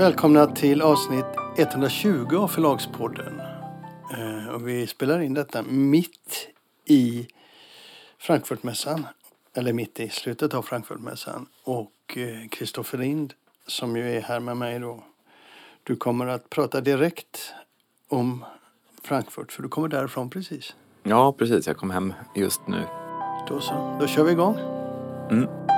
Välkomna till avsnitt 120 av Förlagspodden. Eh, och vi spelar in detta mitt i Frankfurtmässan. Eller mitt i slutet av Frankfurtmässan. Och Kristoffer eh, Lind som ju är här med mig då. Du kommer att prata direkt om Frankfurt för du kommer därifrån precis. Ja, precis. Jag kom hem just nu. Då så. Då kör vi igång. Mm.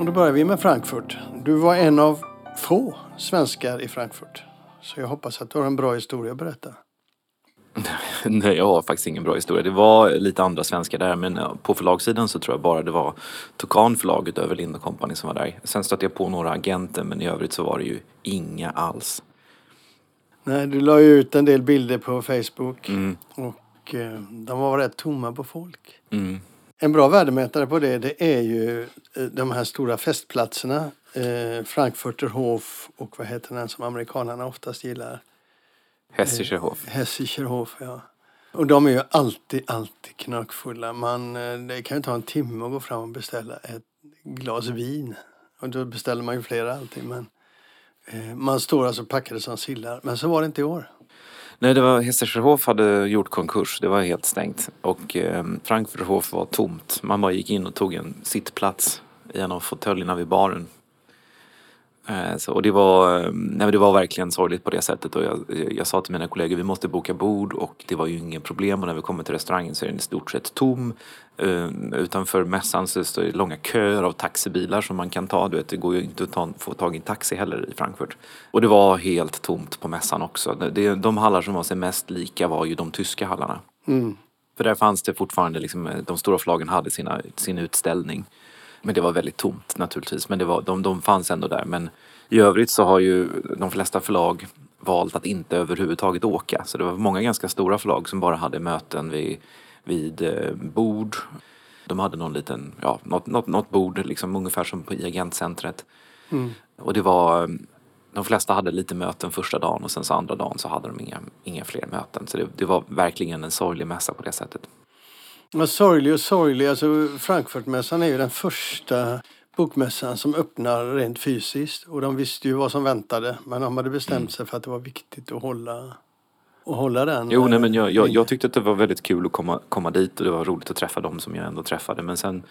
Och då börjar vi med Frankfurt. Du var en av få svenskar i Frankfurt. Så jag hoppas att du har en bra historia att berätta. Nej, jag har faktiskt ingen bra historia. Det var lite andra svenskar där men på förlagssidan så tror jag bara det var Tokan förlaget över Lind Company som var där. Sen stötte jag på några agenter men i övrigt så var det ju inga alls. Nej, du la ju ut en del bilder på Facebook mm. och eh, de var rätt tomma på folk. Mm. En bra värdemätare på det, det är ju eh, de här stora festplatserna. Eh, Frankfurter Hof och vad heter den som amerikanerna oftast gillar? Hessischer Hof. Eh, Hessischer Hof, ja. Och de är ju alltid, alltid knökfulla. Man, eh, det kan ju ta en timme att gå fram och beställa ett glas vin. Och då beställer man ju flera alltid. Men eh, man står alltså packade som sillar. Men så var det inte i år. Nej, det var Hessershof hade gjort konkurs. Det var helt stängt. Och eh, Frankfurterhof var tomt. Man bara gick in och tog en sittplats i en av fåtöljerna vid baren. Eh, så, och det var, eh, nej, det var verkligen sorgligt på det sättet och jag, jag sa till mina kollegor vi måste boka bord och det var ju inget problem och när vi kommer till restaurangen så är den i stort sett tom. Uh, utanför mässan så står det långa köer av taxibilar som man kan ta. Du vet, det går ju inte att ta, få tag i en taxi heller i Frankfurt. Och det var helt tomt på mässan också. Det, de hallar som var sig mest lika var ju de tyska hallarna. Mm. För där fanns det fortfarande, liksom, de stora förlagen hade sina, sin utställning. Men det var väldigt tomt naturligtvis. Men det var, de, de fanns ändå där. Men i övrigt så har ju de flesta förlag valt att inte överhuvudtaget åka. Så det var många ganska stora förlag som bara hade möten vid, vid eh, bord. De hade någon liten, ja, något, något, något bord liksom ungefär som på, i agentcentret. Mm. Och det var, de flesta hade lite möten första dagen och sen så andra dagen så hade de inga, inga fler möten. Så det, det var verkligen en sorglig mässa på det sättet. Ja, sorglig och sorglig. Alltså Frankfurtmässan är ju den första bokmässan som öppnar rent fysiskt. Och de visste ju vad som väntade. Men de hade bestämt mm. sig för att det var viktigt att hålla, att hålla den. Jo, nej, men jag, jag, jag, tyckte att det var väldigt kul att komma, komma dit och det var roligt att träffa dem som jag ändå träffade. Men sen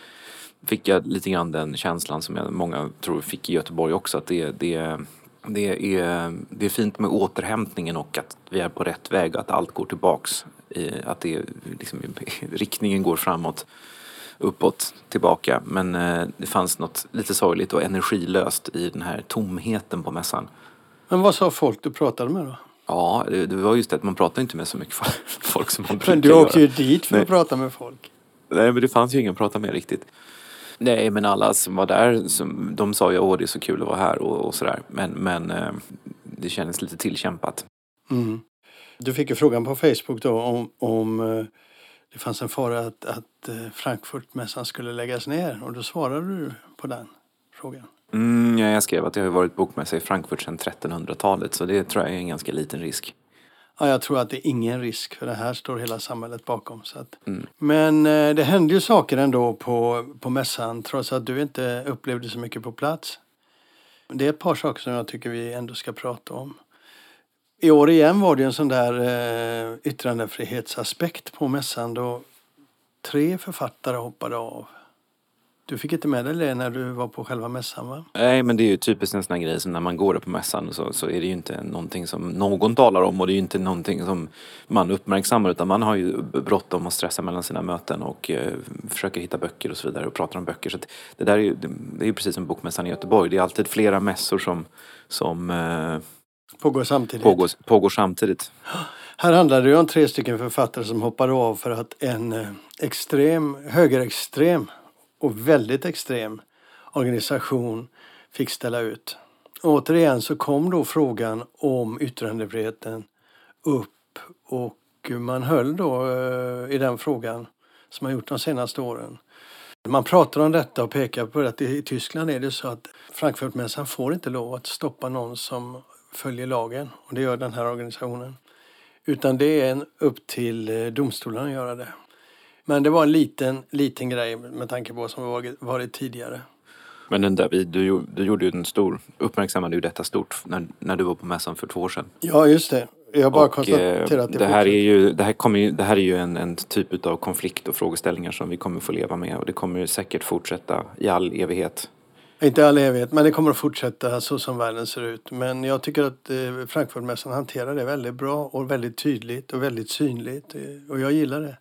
fick jag lite grann den känslan som jag, många tror fick i Göteborg också. Att det, det, det, är, det är fint med återhämtningen och att vi är på rätt väg. Att allt går tillbaks. Att det, liksom, riktningen går framåt uppåt, tillbaka. Men eh, det fanns något lite sorgligt och energilöst i den här tomheten på mässan. Men vad sa folk du pratade med då? Ja, det, det var just det att man pratar inte med så mycket folk som man brukar Men du åkte ju dit för Nej. att prata med folk. Nej, men det fanns ju ingen att prata med riktigt. Nej, men alla som var där, som, de sa ju åh det är så kul att vara här och, och sådär. Men, men eh, det kändes lite tillkämpat. Mm. Du fick ju frågan på Facebook då om, om eh, det fanns en fara att, att eh, Frankfurtmässan skulle läggas ner och då svarade du på den frågan. Mm, ja, jag skrev att det har varit bokmässa i Frankfurt sedan 1300-talet så det tror jag är en ganska liten risk. Ja, jag tror att det är ingen risk för det här står hela samhället bakom. Så att. Mm. Men eh, det hände ju saker ändå på, på mässan trots att du inte upplevde så mycket på plats. Det är ett par saker som jag tycker vi ändå ska prata om. I år igen var det en sån där eh, yttrandefrihetsaspekt på mässan då tre författare hoppade av. Du fick inte med dig det när du var på själva mässan va? Nej men det är ju typiskt en sån här grej som när man går på mässan så, så är det ju inte någonting som någon talar om och det är ju inte någonting som man uppmärksammar utan man har ju bråttom och stressar mellan sina möten och eh, försöker hitta böcker och så vidare och pratar om böcker. Så det där är ju, det är ju precis som bokmässan i Göteborg. Det är alltid flera mässor som, som eh, Pågår samtidigt. Pågår, pågår samtidigt. Här handlar det ju om tre stycken författare som hoppade av för att en eh, extrem, högerextrem och väldigt extrem organisation fick ställa ut. Återigen så kom då frågan om yttrandefriheten upp och man höll då eh, i den frågan som man gjort de senaste åren. Man pratar om detta och pekar på att i Tyskland är det så att Frankfurtmässan får inte lov att stoppa någon som följer lagen och det gör den här organisationen. Utan det är en upp till eh, domstolarna att göra det. Men det var en liten, liten grej med tanke på vad som varit, tidigare. Men den där, du, du gjorde ju en stor, uppmärksammade ju detta stort när, när du var på mässan för två år sedan. Ja, just det. Jag bara och, konstaterat att det, det här är ju, det här, kommer ju, det här är ju en, en typ av konflikt och frågeställningar som vi kommer få leva med och det kommer säkert fortsätta i all evighet. Inte all evighet, men det kommer att fortsätta så som världen ser ut. Men jag tycker att eh, Frankfurtmässan hanterar det väldigt bra och väldigt tydligt och väldigt synligt. Eh, och jag gillar det.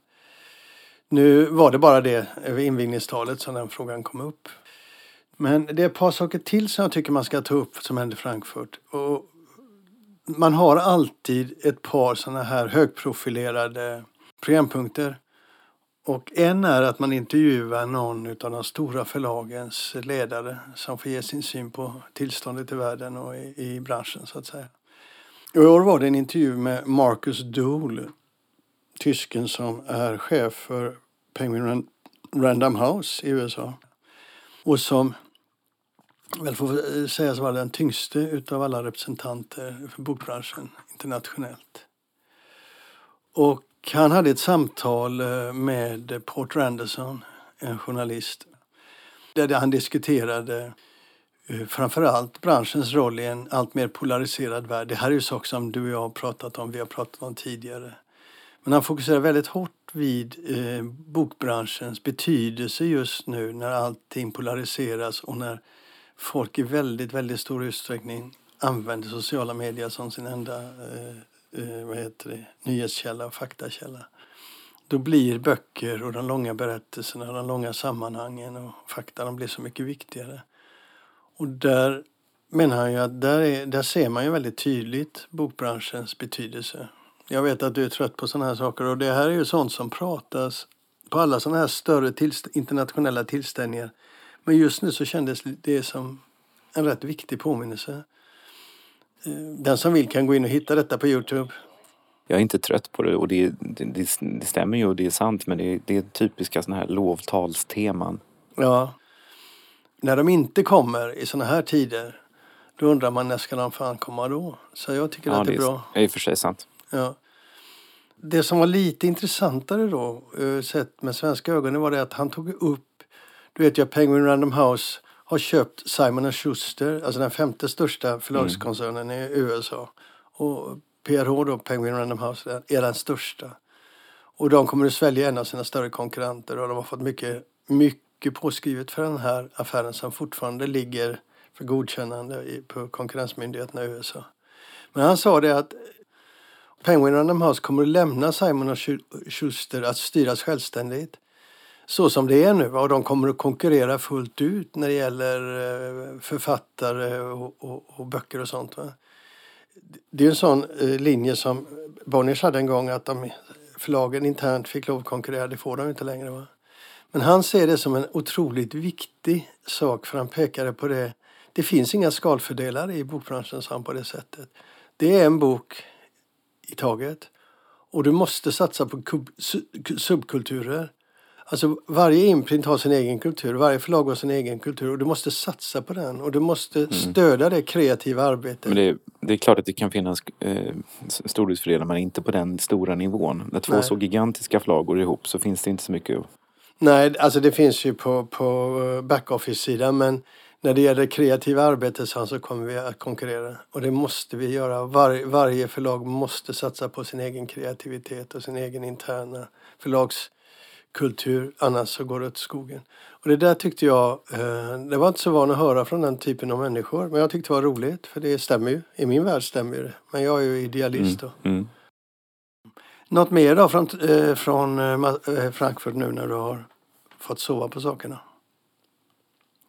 Nu var det bara det över invigningstalet som den frågan kom upp. Men det är ett par saker till som jag tycker man ska ta upp som hände i Frankfurt. Och man har alltid ett par sådana här högprofilerade programpunkter. Och en är att man intervjuar någon av de stora förlagens ledare som får ge sin syn på tillståndet i världen och i, i branschen så att säga. Och I år var det en intervju med Marcus Dool, tysken som är chef för Penguin Random House i USA. Och som väl får sägas vara den tyngste utav alla representanter för bokbranschen internationellt. Och han hade ett samtal eh, med Port Randerson, en journalist, där han diskuterade eh, framförallt branschens roll i en allt mer polariserad värld. Det här är ju saker som du och jag har pratat om, vi har pratat om tidigare. Men han fokuserar väldigt hårt vid eh, bokbranschens betydelse just nu när allting polariseras och när folk i väldigt, väldigt stor utsträckning använder sociala medier som sin enda eh, eh, vad heter det, nyhetskälla och faktakälla. Då blir böcker och de långa berättelserna, de långa sammanhangen och fakta, de blir så mycket viktigare. Och där menar han ju att där, är, där ser man ju väldigt tydligt bokbranschens betydelse. Jag vet att du är trött på sådana här saker och det här är ju sånt som pratas på alla sådana här större tillst internationella tillställningar. Men just nu så kändes det som en rätt viktig påminnelse. Den som vill kan gå in och hitta detta på Youtube. Jag är inte trött på det och det, det, det, stämmer ju och det är sant men det, det är typiska sådana här lovtalsteman. Ja. När de inte kommer i sådana här tider då undrar man när ska de fan komma då? Så jag tycker ja, att det är bra. Är i och för sig sant. Ja. Det som var lite intressantare då, eh, sett med svenska ögon, var det att han tog upp, du vet att Penguin Random House har köpt Simon Schuster, alltså den femte största förlagskoncernen mm. i USA. Och PRH då, Penguin Random House, är den största. Och de kommer att svälja en av sina större konkurrenter och de har fått mycket, mycket påskrivet för den här affären som fortfarande ligger för godkännande på konkurrensmyndigheterna i USA. Men han sa det att Penguin Random House kommer att lämna Simon Schuster att styras självständigt så som det är nu. Och de kommer att konkurrera fullt ut när det gäller eh, författare och, och, och böcker och sånt. Va? Det är en sån eh, linje som Bonniers hade en gång att de, förlagen internt fick lov att konkurrera. Det får de inte längre. Va? Men han ser det som en otroligt viktig sak för han pekade på det. Det finns inga skalfördelar i bokbranschen, sa han på det sättet. Det är en bok i taget. Och du måste satsa på subkulturer. Alltså varje imprint har sin egen kultur, varje förlag har sin egen kultur och du måste satsa på den och du måste mm. stödja det kreativa arbetet. Men det, är, det är klart att det kan finnas eh, stordriftsfördelar men inte på den stora nivån. När två Nej. så gigantiska förlag går ihop så finns det inte så mycket Nej, alltså det finns ju på, på eh, backoffice-sidan men när det gäller kreativa arbete så kommer vi att konkurrera. Och det måste vi göra. Var, varje förlag måste satsa på sin egen kreativitet och sin egen interna förlagskultur. Annars så går det åt skogen. Och det där tyckte jag, eh, det var inte så van att höra från den typen av människor. Men jag tyckte det var roligt, för det stämmer ju. I min värld stämmer det. Men jag är ju idealist då. Mm. Mm. Något mer då från, eh, från eh, Frankfurt nu när du har fått sova på sakerna?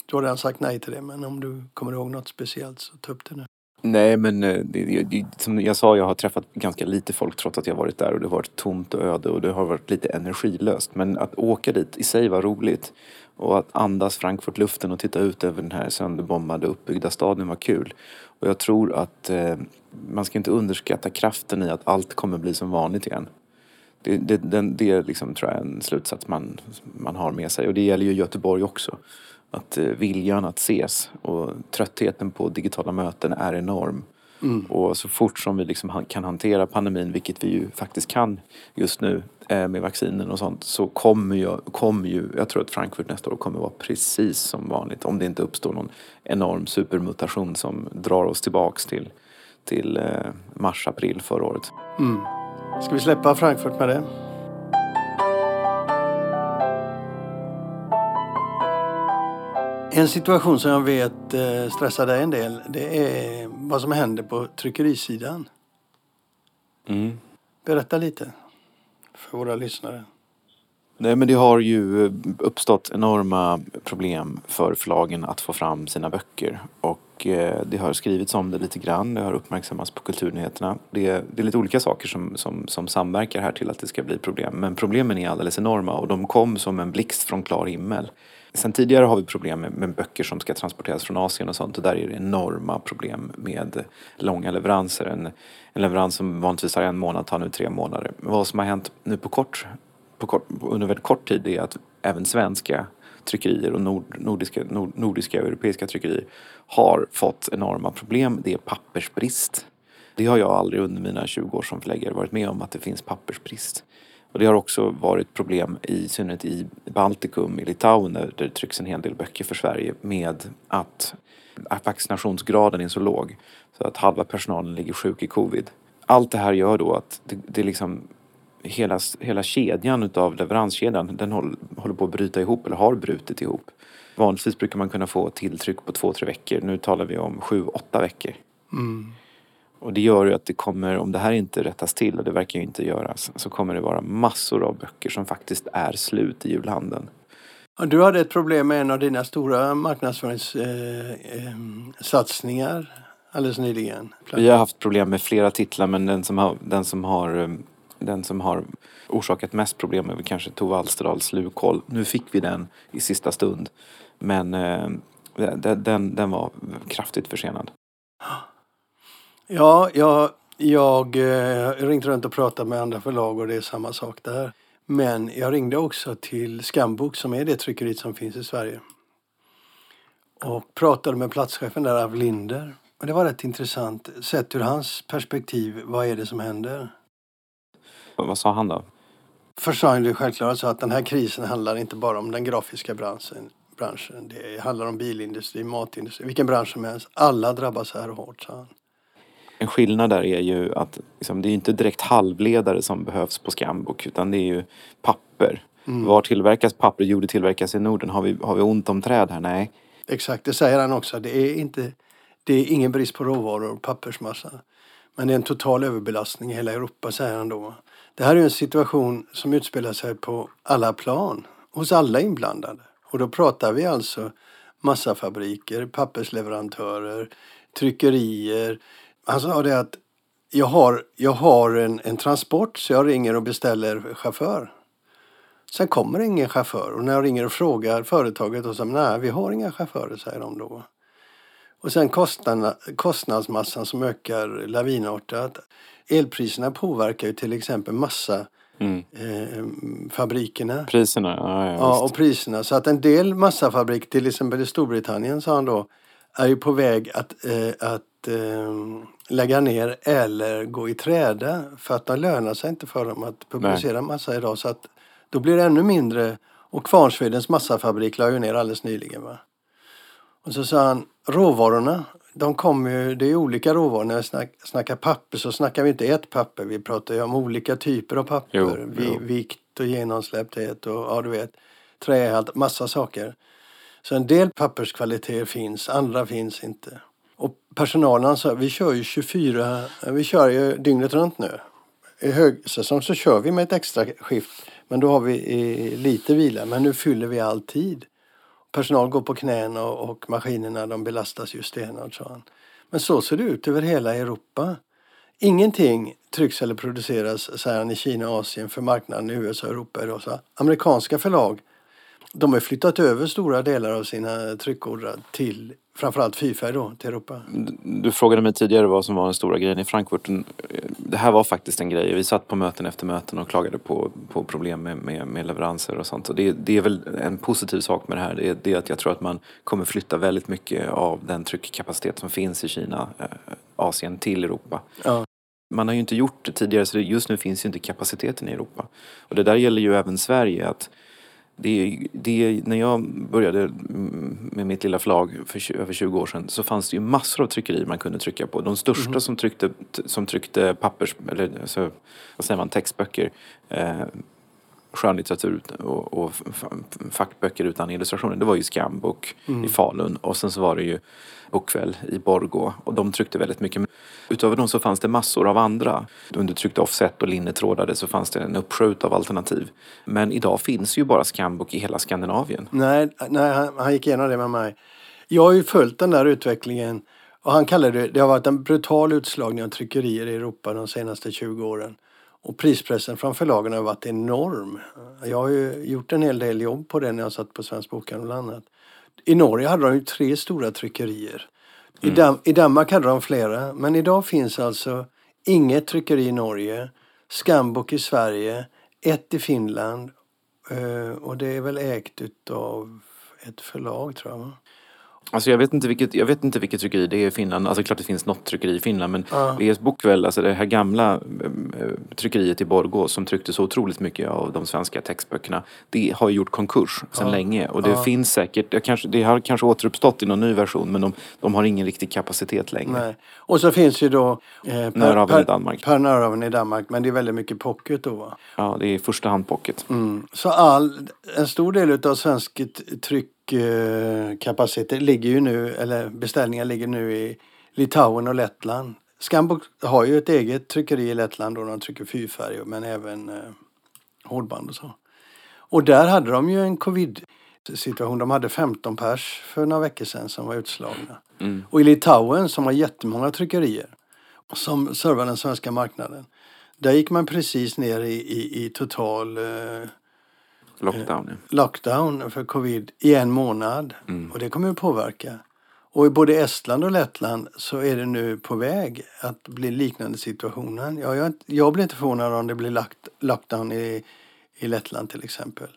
Du har redan sagt nej till det, men om du kommer ihåg något speciellt så ta upp det nu. Nej, men eh, det, det, som jag sa, jag har träffat ganska lite folk trots att jag varit där och det har varit tomt och öde och det har varit lite energilöst. Men att åka dit i sig var roligt. Och att andas Frankfurtluften och titta ut över den här sönderbombade uppbyggda staden var kul. Och jag tror att eh, man ska inte underskatta kraften i att allt kommer bli som vanligt igen. Det, det, det, är liksom, tror jag är en slutsats man, man har med sig och det gäller ju Göteborg också att eh, viljan att ses och tröttheten på digitala möten är enorm. Mm. Och så fort som vi liksom kan hantera pandemin, vilket vi ju faktiskt kan just nu eh, med vaccinen och sånt, så kommer ju, kommer ju, jag tror att Frankfurt nästa år kommer vara precis som vanligt. Om det inte uppstår någon enorm supermutation som drar oss tillbaks till, till eh, mars, april förra året. Mm. Ska vi släppa Frankfurt med det? En situation som jag vet eh, stressar dig en del det är vad som händer på tryckerisidan. Mm. Berätta lite för våra lyssnare. Nej men det har ju uppstått enorma problem för förlagen att få fram sina böcker. Och eh, det har skrivits om det lite grann, det har uppmärksammats på kulturnyheterna. Det är, det är lite olika saker som, som, som samverkar här till att det ska bli problem. Men problemen är alldeles enorma och de kom som en blixt från klar himmel. Sen tidigare har vi problem med, med, böcker som ska transporteras från Asien och sånt och där är det enorma problem med långa leveranser. En, en leverans som vanligtvis tar en månad tar nu tre månader. Men vad som har hänt nu på kort, på kort, under väldigt kort tid är att även svenska tryckerier och nord, nordiska, nord, nordiska och europeiska tryckerier har fått enorma problem. Det är pappersbrist. Det har jag aldrig under mina 20 år som förläggare varit med om att det finns pappersbrist. Och det har också varit problem i synnerhet i Baltikum, i Litauen där det trycks en hel del böcker för Sverige med att, vaccinationsgraden är så låg så att halva personalen ligger sjuk i covid. Allt det här gör då att det, det liksom hela, hela kedjan utav leveranskedjan den håller, håller på att bryta ihop eller har brutit ihop. Vanligtvis brukar man kunna få tilltryck på två, tre veckor. Nu talar vi om sju, åtta veckor. Mm. Och det gör ju att det kommer, om det här inte rättas till, och det verkar ju inte göras, så kommer det vara massor av böcker som faktiskt är slut i julhandeln. Du hade ett problem med en av dina stora marknadsföringssatsningar eh, eh, alldeles nyligen. Vi har haft problem med flera titlar men den som har, den som har, den som har orsakat mest problem är väl kanske Tove Alsterdals Lukoll. Nu fick vi den i sista stund men eh, den, den, den var kraftigt försenad. Ja, jag, jag eh, ringde runt och pratade med andra förlag och det är samma sak där. Men jag ringde också till Skambok som är det tryckeriet som finns i Sverige. Och pratade med platschefen där, Av Linder. Och det var rätt intressant. Sett ur hans perspektiv, vad är det som händer? Vad sa han då? Först sa han det självklart så att den här krisen handlar inte bara om den grafiska branschen. branschen. Det handlar om bilindustri, matindustri, vilken bransch som helst. Alla drabbas här hårt, sa han. En skillnad där är ju att liksom, det är inte direkt halvledare som behövs på Skambok utan det är ju papper. Mm. Var tillverkas papper? Jo, det tillverkas i Norden. Har vi, har vi ont om träd här? Nej. Exakt, det säger han också. Det är, inte, det är ingen brist på råvaror och pappersmassa. Men det är en total överbelastning i hela Europa, säger han då. Det här är en situation som utspelar sig på alla plan, hos alla inblandade. Och då pratar vi alltså massafabriker, pappersleverantörer, tryckerier, han sa det att jag har, jag har en, en transport så jag ringer och beställer chaufför. Sen kommer ingen chaufför och när jag ringer och frågar företaget och säger nej vi har inga chaufförer säger de då. Och sen kostnaderna, kostnadsmassan som ökar lavinartat. Elpriserna påverkar ju till exempel massa mm. eh, fabrikerna. Priserna, ja, ja, ja och priserna. Så att en del massafabriker, till exempel i Storbritannien sa han då, är ju på väg att, eh, att eh, lägga ner eller gå i träda för att det lönar sig inte för dem att publicera Nej. massa idag. Så att då blir det ännu mindre. Och Kvarnsvedens massafabrik la ju ner alldeles nyligen. Va? Och så sa han, råvarorna, de kommer ju, det är olika råvaror. När vi snack, snackar papper så snackar vi inte ett papper. Vi pratar ju om olika typer av papper. Jo, jo. Vikt och genomsläppthet och ja, du vet, trähalt, massa saker. Så en del papperskvaliteter finns, andra finns inte. Och personalen sa, vi kör ju 24, vi kör ju dygnet runt nu. I högsäsong så kör vi med ett extra skift. Men då har vi eh, lite vila. Men nu fyller vi all tid. Personal går på knäna och, och maskinerna de belastas ju stenhårt, sa han. Men så ser det ut över hela Europa. Ingenting trycks eller produceras, säger han, i Kina och Asien för marknaden i USA och Europa idag. Så amerikanska förlag de har flyttat över stora delar av sina tryckordrar till framförallt fyrfärg då, till Europa. Du frågade mig tidigare vad som var den stora grejen i Frankfurt. Det här var faktiskt en grej. Vi satt på möten efter möten och klagade på, på problem med, med, med leveranser och sånt. Och det, det är väl en positiv sak med det här. Det är, att jag tror att man kommer flytta väldigt mycket av den tryckkapacitet som finns i Kina eh, Asien till Europa. Ja. Man har ju inte gjort det tidigare så just nu finns ju inte kapaciteten i Europa. Och det där gäller ju även Sverige. att det, det, när jag började med mitt lilla förlag för över 20 år sedan så fanns det ju massor av tryckerier man kunde trycka på. De största mm. som, tryckte, som tryckte pappers, eller alltså, vad säger man, textböcker, eh, skönlitteratur och, och fackböcker utan illustrationer. Det var ju Skambok mm. i Falun och sen så var det ju Bokkväll i Borgå och de tryckte väldigt mycket. Utöver dem så fanns det massor av andra. Under tryckte offset och linnetrådade så fanns det en uppsjö av alternativ. Men idag finns ju bara Skambok i hela Skandinavien. Nej, nej han, han gick igenom det med mig. Jag har ju följt den där utvecklingen och han kallade det, det har varit en brutal utslagning av tryckerier i Europa de senaste 20 åren. Och prispressen från förlagen har varit enorm. Jag har ju gjort en hel del jobb på det när jag satt på Svensk Bokhandel bland annat. I Norge hade de ju tre stora tryckerier. Mm. I, Dam I Danmark hade de flera. Men idag finns alltså inget tryckeri i Norge, Skambok i Sverige, ett i Finland eh, och det är väl ägt utav ett förlag tror jag. Alltså jag vet inte vilket, jag vet inte vilket tryckeri det är i Finland. Alltså klart det finns något tryckeri i Finland men ja. VS Bokväll, alltså det här gamla äh, tryckeriet i Borgå som tryckte så otroligt mycket av de svenska textböckerna. Det har gjort konkurs sedan ja. länge och det ja. finns säkert, det, kanske, det har kanske återuppstått i någon ny version men de, de har ingen riktig kapacitet längre. Nej. Och så finns ju då eh, per, i Danmark. Per Nöraven i Danmark men det är väldigt mycket pocket då va? Ja det är i första hand pocket. Mm. Så all, en stor del av svensk tryck kapacitet ligger ju nu, eller beställningar ligger nu i Litauen och Lettland. Skambok har ju ett eget tryckeri i Lettland och de trycker fyrfärg men även eh, hårdband och så. Och där hade de ju en covid-situation. De hade 15 pers för några veckor sedan som var utslagna. Mm. Och i Litauen som har jättemånga tryckerier som servar den svenska marknaden. Där gick man precis ner i, i, i total eh, Lockdown. Ja. Lockdown för covid i en månad. Mm. Och det kommer att påverka. Och i både Estland och Lettland så är det nu på väg att bli liknande situationen. Jag, jag, jag blir inte förvånad om det blir lagt, lockdown i, i Lettland till exempel.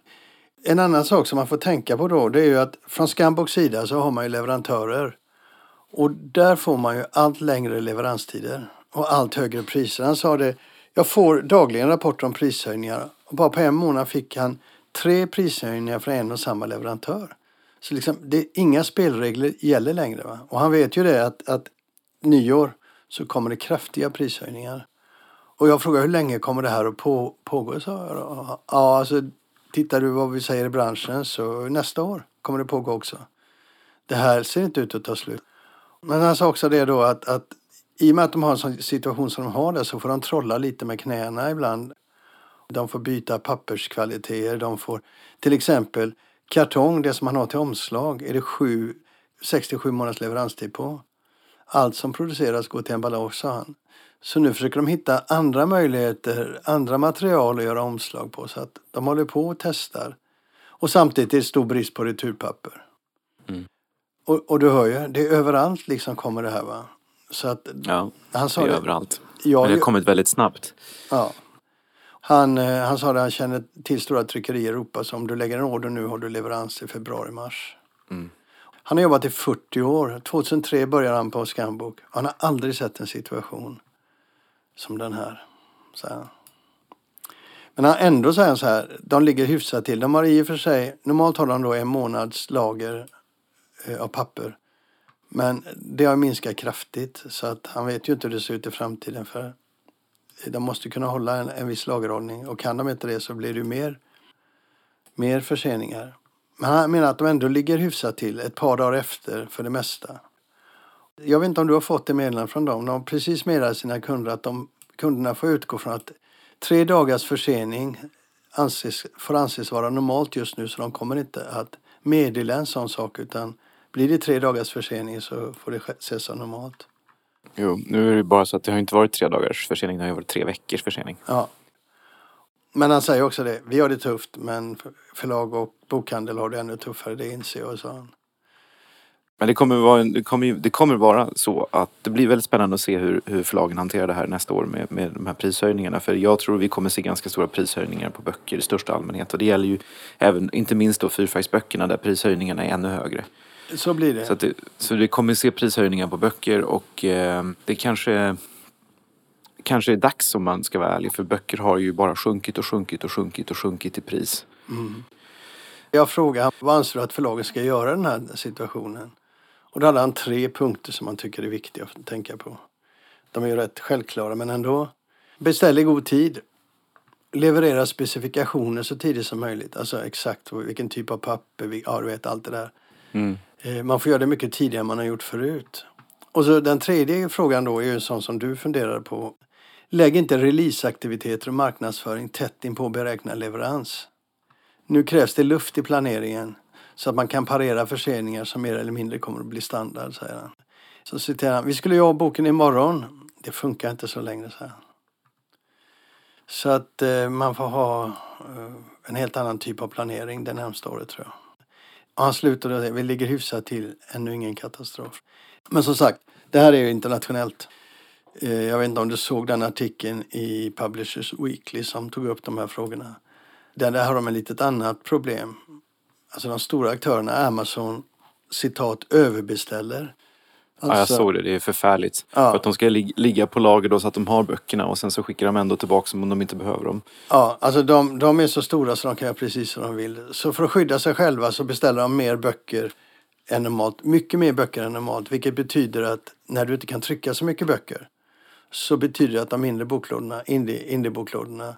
En annan sak som man får tänka på då det är ju att från Skamboks sida så har man ju leverantörer. Och där får man ju allt längre leveranstider och allt högre priser. Han sa det, jag får dagligen rapporter om prishöjningar. Och bara på en månad fick han tre prishöjningar för en och samma leverantör. Så liksom, det, inga spelregler gäller längre. Va? Och han vet ju det att, att nyår så kommer det kraftiga prishöjningar. Och jag frågar hur länge kommer det här att på, pågå? Så ja, alltså tittar du vad vi säger i branschen så nästa år kommer det pågå också. Det här ser inte ut att ta slut. Men han sa också det då att, att i och med att de har en sån situation som de har där så får de trolla lite med knäna ibland de får byta papperskvaliteter. De får till exempel kartong, det som man har till omslag, är det 7, 67 månaders leveranstid på. Allt som produceras går till emballage, sa han. Så nu försöker de hitta andra möjligheter, andra material att göra omslag på. Så att de håller på och testar. Och samtidigt är det stor brist på returpapper. Mm. Och, och, du hör ju, det är överallt liksom kommer det här va. Så att, ja, han sa det är det, överallt. Ja, Men det har kommit väldigt snabbt. Ja. Han, eh, han sa att han känner till stora tryckerier i Europa så om du lägger en order nu har du leverans i februari-mars. Mm. Han har jobbat i 40 år. 2003 började han på Skambok. Han har aldrig sett en situation som den här. Så Men han, ändå säger så här, de ligger hyfsat till. De har i och för sig, normalt har de då en månads lager eh, av papper. Men det har minskat kraftigt så att han vet ju inte hur det ser ut i framtiden för de måste kunna hålla en, en viss lagerhållning och kan de inte det så blir det mer, mer förseningar. Men han menar att de ändå ligger hyfsat till ett par dagar efter för det mesta. Jag vet inte om du har fått det meddelandet från dem. De har precis meddelat sina kunder att de, kunderna får utgå från att tre dagars försening anses, får anses vara normalt just nu så de kommer inte att meddela en sån sak utan blir det tre dagars försening så får det ses som normalt. Jo, nu är det bara så att det har inte varit tre dagars försening, det har varit tre veckors försening. Ja. Men han säger också det, vi har det tufft men förlag och bokhandel har det ännu tuffare, det inser jag, sa han. Men det kommer, vara, det, kommer, det kommer vara så att det blir väldigt spännande att se hur, hur förlagen hanterar det här nästa år med, med de här prishöjningarna. För jag tror vi kommer se ganska stora prishöjningar på böcker i största allmänhet. Och det gäller ju även, inte minst då fyrfärgsböckerna där prishöjningarna är ännu högre. Så blir det. Så, det, så det kommer se prishöjningar på böcker och eh, det kanske, kanske är dags om man ska vara ärlig. För böcker har ju bara sjunkit och sjunkit och sjunkit och sjunkit i pris. Jag frågade vad anser du att förlagen ska göra i den här situationen? Och då hade han tre punkter som han tycker är viktiga att tänka på. De är ju rätt självklara men ändå. Beställ i god tid. Leverera specifikationer så tidigt som möjligt. Alltså exakt vilken typ av papper, ja du vet allt det där. Mm. Eh, man får göra det mycket tidigare än man har gjort förut. Och så den tredje frågan då är ju en sån som du funderar på. Lägg inte releaseaktiviteter och marknadsföring tätt in på beräknad leverans. Nu krävs det luft i planeringen så att man kan parera förseningar som mer eller mindre kommer att bli standard, säger han. Så citerar han, vi skulle göra boken imorgon. Det funkar inte så längre, säger han. Så att eh, man får ha eh, en helt annan typ av planering det närmsta året tror jag. Och han slutade med vi ligger hyfsat till, ännu ingen katastrof. Men som sagt, det här är ju internationellt. Eh, jag vet inte om du såg den artikeln i Publishers Weekly som tog upp de här frågorna. Där, där har de ett litet annat problem. Alltså de stora aktörerna, Amazon, citat, överbeställer. Ja, jag Alltså- såg det. Det är förfärligt. Ja. För att de ska lig- ligga på lager då så att de har böckerna och sen så skickar de ändå tillbaka dem om de inte behöver dem. Ja, alltså de, de är så stora så de kan göra precis som de vill. Så för att skydda sig själva så beställer de mer böcker än normalt. Mycket mer böcker än normalt. Vilket betyder att när du inte kan trycka så mycket böcker så betyder det att de mindre boklådorna, indie- indieboklådorna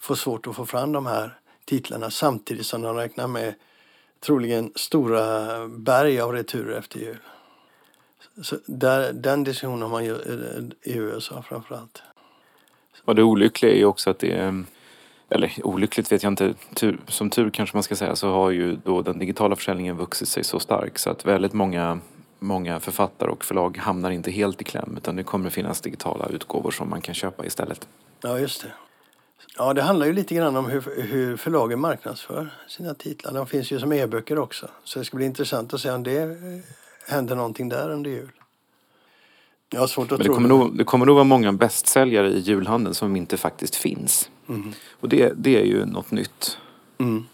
får svårt att få fram de här titlarna samtidigt som de räknar med troligen stora berg av returer efter jul. Så där, den diskussionen har man ju eh, i USA framförallt. Och det olyckliga är ju också att det är eller olyckligt vet jag inte, tur, som tur kanske man ska säga så har ju då den digitala försäljningen vuxit sig så stark så att väldigt många, många författare och förlag hamnar inte helt i kläm utan det kommer finnas digitala utgåvor som man kan köpa istället. Ja, just det. Ja, det handlar ju lite grann om hur, hur förlagen marknadsför sina titlar. De finns ju som e-böcker också. Så det ska bli intressant att se om det eh, händer någonting där under jul. Jag har svårt att Men det tro kommer, nog, det kommer nog vara många bästsäljare i julhandeln som inte faktiskt finns. Och det, det är ju något nytt. Mm.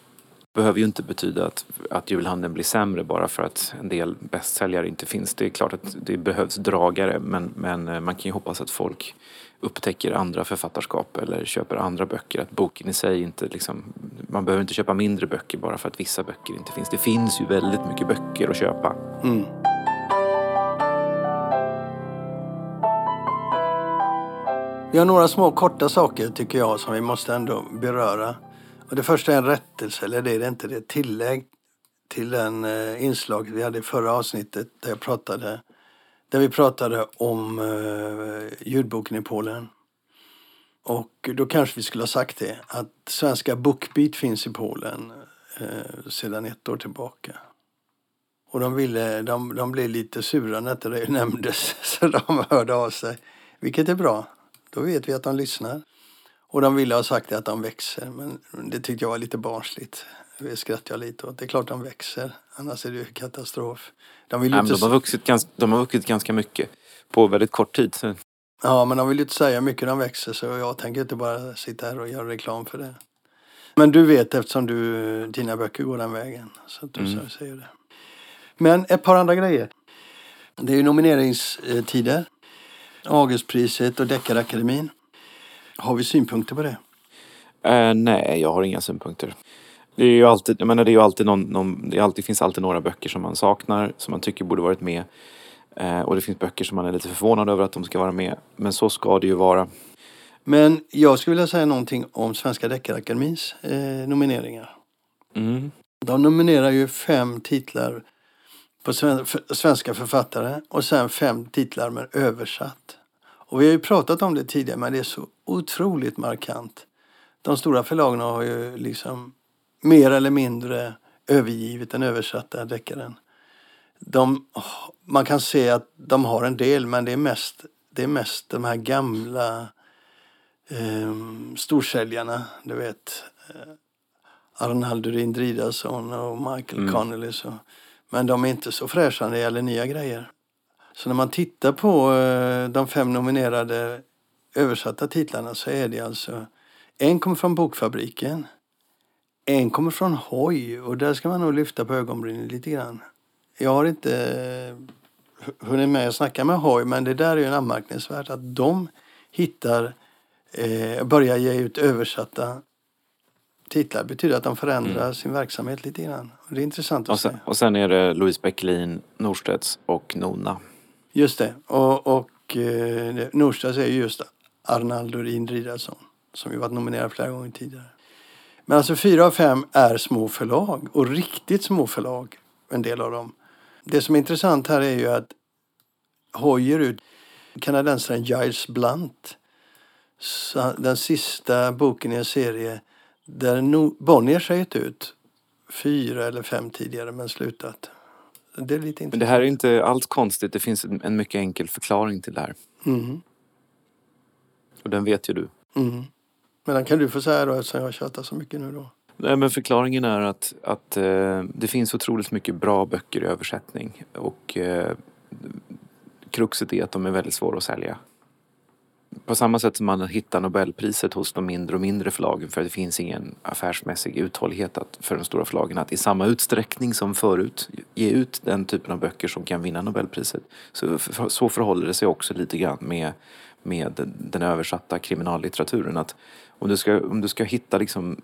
behöver ju inte betyda att, att julhandeln blir sämre bara för att en del bästsäljare inte finns. Det är klart att det behövs dragare men, men eh, man kan ju hoppas att folk upptäcker andra författarskap eller köper andra böcker. Att boken i sig inte liksom, man behöver inte köpa mindre böcker bara för att vissa böcker inte finns. Det finns ju väldigt mycket böcker att köpa. Mm. Vi har några små korta saker tycker jag som vi måste ändå beröra. Och det första är en rättelse, eller det är det inte, det är ett tillägg till den eh, inslag vi hade i förra avsnittet där, jag pratade, där vi pratade om eh, ljudboken i Polen. Och då kanske vi skulle ha sagt det, att svenska Bookbeat finns i Polen eh, sedan ett år tillbaka. Och de, ville, de, de blev lite sura när inte det nämndes, så de hörde av sig. Vilket är bra. Då vet vi att de lyssnar. Och de ville ha sagt att de växer, men det tyckte jag var lite barnsligt. Det skrattade jag lite åt. Det är klart de växer, annars är det ju katastrof. De vill Nej, inte, de, har vuxit ganska, de har vuxit ganska mycket på väldigt kort tid. Så ja, men de vill ju inte säga hur mycket de växer, så jag tänker inte bara sitta här och göra reklam för det. Men du vet eftersom du, dina böcker går den vägen. Så att du Mm. säger det. Men ett par andra grejer. Det är ju nomineringstider. Augustpriset och Deckarakademin. Har vi synpunkter på det? Eh, nej, jag har inga synpunkter. Det är ju alltid, jag menar, det är ju alltid någon, någon, det alltid, finns alltid några böcker som man saknar, som man tycker borde varit med. Eh, och det finns böcker som man är lite förvånad över att de ska vara med. Men så ska det ju vara. Men jag skulle vilja säga någonting om Svenska Deckarakademins eh, nomineringar. Mm. De nominerar ju fem titlar på svenska författare och sen fem titlar med översatt. Och vi har ju pratat om det tidigare men det är så otroligt markant. De stora förlagen har ju liksom mer eller mindre övergivit den översatta deckaren. De, man kan se att de har en del men det är mest, det är mest de här gamla eh, storsäljarna. Du vet eh, Arnaldur Indridason och Michael Mm. Connelly. Så. Men de är inte så fräscha när det gäller nya grejer. Så när man tittar på eh, de fem nominerade översatta titlarna så är det alltså en kommer från Bokfabriken. En kommer från Hoj och där ska man nog lyfta på ögonbrynen lite grann. Jag har inte eh, hunnit med att snacka med Hoy men det där är ju anmärkningsvärt att de hittar, eh, börjar ge ut översatta titlar. Det betyder att de förändrar mm. sin verksamhet lite grann. Det är intressant att och sen, se. Och sen är det Louise Bäckelin, Norstedts och Nona. Just det. Och, och eh, Norstedts är just Arnaldo Rinridarsson som ju varit nominerad flera gånger tidigare. Men alltså fyra av fem är små förlag och riktigt små förlag, en del av dem. Det som är intressant här är ju att Hoyer ut kanadensaren Giles Blunt. Den sista boken i en serie där Bonniers har gett ut fyra eller fem tidigare men slutat. Det är lite intressant. Men det här är inte alls konstigt. Det finns en mycket enkel förklaring till det här. Mm. Och den vet ju du. Mm. Men den kan du få säga då eftersom jag tjatar så mycket nu då. Nej, men förklaringen är att, att eh, det finns otroligt mycket bra böcker i översättning. Och eh, kruxet är att de är väldigt svåra att sälja. På samma sätt som man hittar Nobelpriset hos de mindre och mindre förlagen för det finns ingen affärsmässig uthållighet att, för de stora förlagen att i samma utsträckning som förut ge ut den typen av böcker som kan vinna Nobelpriset. Så, så förhåller det sig också lite grann med, med den översatta kriminallitteraturen. Att om du ska, om du ska hitta liksom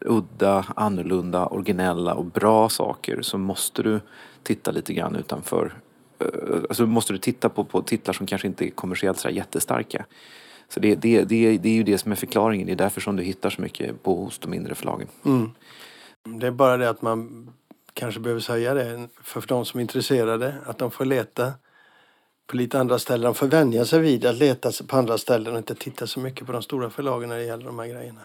udda, annorlunda, originella och bra saker så måste du titta lite grann utanför eh, Alltså måste du titta på, på titlar som kanske inte är kommersiellt så jättestarka. Så det, det, det, det är ju det som är förklaringen. Det är därför som du hittar så mycket på hos de mindre förlagen. Mm. Det är bara det att man kanske behöver säga det för de som är intresserade. Att de får leta på lite andra ställen. De får vänja sig vid att leta på andra ställen och inte titta så mycket på de stora förlagen när det gäller de här grejerna.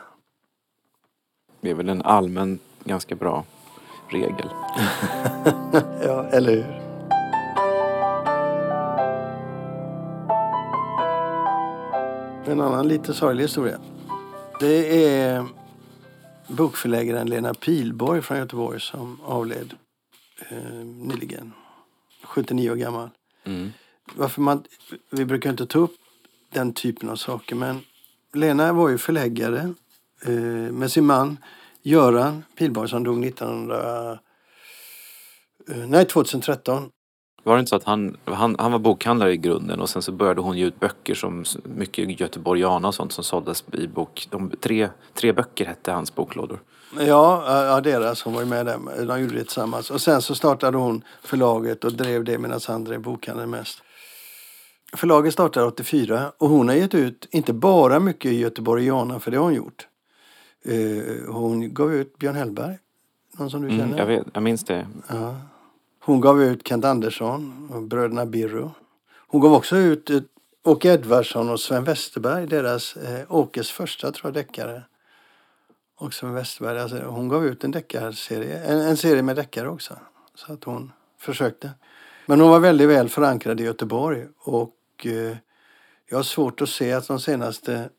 Det är väl en allmän, ganska bra regel. ja, eller hur? En annan lite sorglig historia. Det är bokförläggaren Lena Pilborg från Göteborg som avled eh, nyligen. 79 år gammal. Mm. Varför man, vi brukar inte ta upp den typen av saker men Lena var ju förläggare eh, med sin man Göran Pilborg som dog 1900, eh, nej, 2013. Var det inte så att han, han, han var bokhandlare i grunden och sen så började hon ge ut böcker som mycket göteborgiana och sånt som såldes i bok. De, tre, tre böcker hette hans boklådor. Ja, ja, deras. Hon var ju med där. De gjorde det tillsammans. Och sen så startade hon förlaget och drev det medan han drev bokhandeln mest. Förlaget startade 84 och hon har gett ut inte bara mycket göteborgiana, för det har hon gjort. Uh, hon gav ut Björn Hellberg. Någon som du mm, känner? Jag, vet, jag minns det. Ja. Hon gav ut Kent Andersson och bröderna Birro. Hon gav också ut uh, Åke Edvardsson och Sven Westerberg, deras uh, Åkes första tror jag deckare. Och Sven Westerberg, alltså, hon gav ut en deckarserie, en, en serie med deckare också. Så att hon försökte. Men hon var väldigt väl förankrad i Göteborg och eh, Eh, jag har svårt att se att de senaste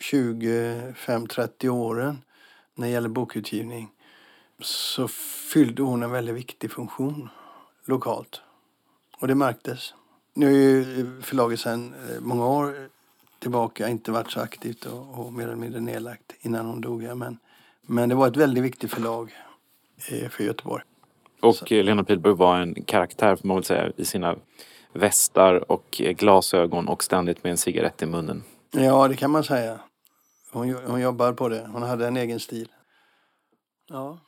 25-30 åren när det gäller bokutgivning så fyllde hon en väldigt viktig funktion lokalt. Och det märktes. Nu är ju eh, förlaget sedan eh, många år tillbaka inte varit så aktivt och, och mer eller mindre nedlagt innan hon dog. Men, men det var ett väldigt viktigt förlag för Göteborg. Och så. Lena Pilberg var en karaktär får man väl säga i sina västar och glasögon och ständigt med en cigarett i munnen. Ja, det kan man säga. Hon, hon jobbar på det. Hon hade en egen stil. Ja.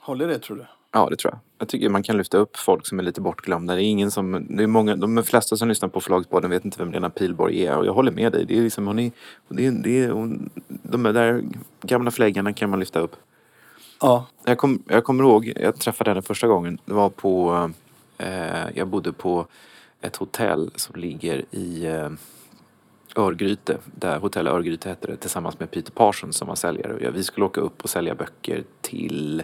Håller det tror du? Ja, det tror jag. Jag tycker man kan lyfta upp folk som är lite bortglömda. Det är ingen som, det är många, de flesta som lyssnar på Förlagspodden vet inte vem Lena Pilborg är och jag håller med dig. Det är liksom, hon är, det är, det är, hon, de där gamla förläggarna kan man lyfta upp. Ja. Jag, kom, jag kommer ihåg, jag träffade henne första gången. Det var på, eh, Eh, jag bodde på ett hotell som ligger i eh, Örgryte, där Hotell Örgryte hette det, tillsammans med Peter Parsons som var säljare. Vi skulle åka upp och sälja böcker till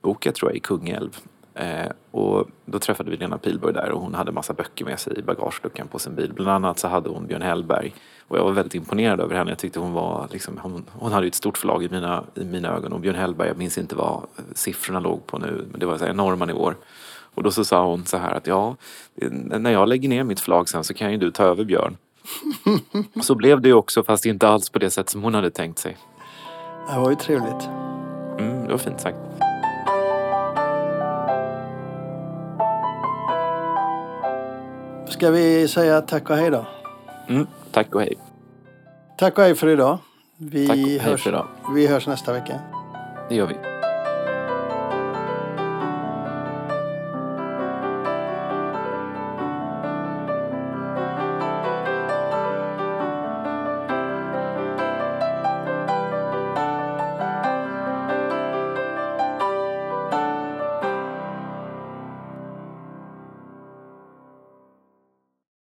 Boka tror jag i Kungälv. Eh, och då träffade vi Lena Pilborg där och hon hade massa böcker med sig i bagageluckan på sin bil. Bland annat så hade hon Björn Hellberg. Och jag var väldigt imponerad över henne. Jag tyckte hon var liksom, hon, hon hade ett stort förlag i mina, i mina ögon. Och Björn Hellberg, jag minns inte vad siffrorna låg på nu, men det var så enorma nivåer. Och då så sa hon så här att ja, när jag lägger ner mitt flagg sen så kan ju du ta över Björn. så blev det ju också, fast inte alls på det sätt som hon hade tänkt sig. Det var ju trevligt. Mm, det var fint sagt. Ska vi säga tack och hej då? Mm, tack och hej. Tack och hej för idag. Vi, tack och hej för idag. vi hörs nästa vecka. Det gör vi.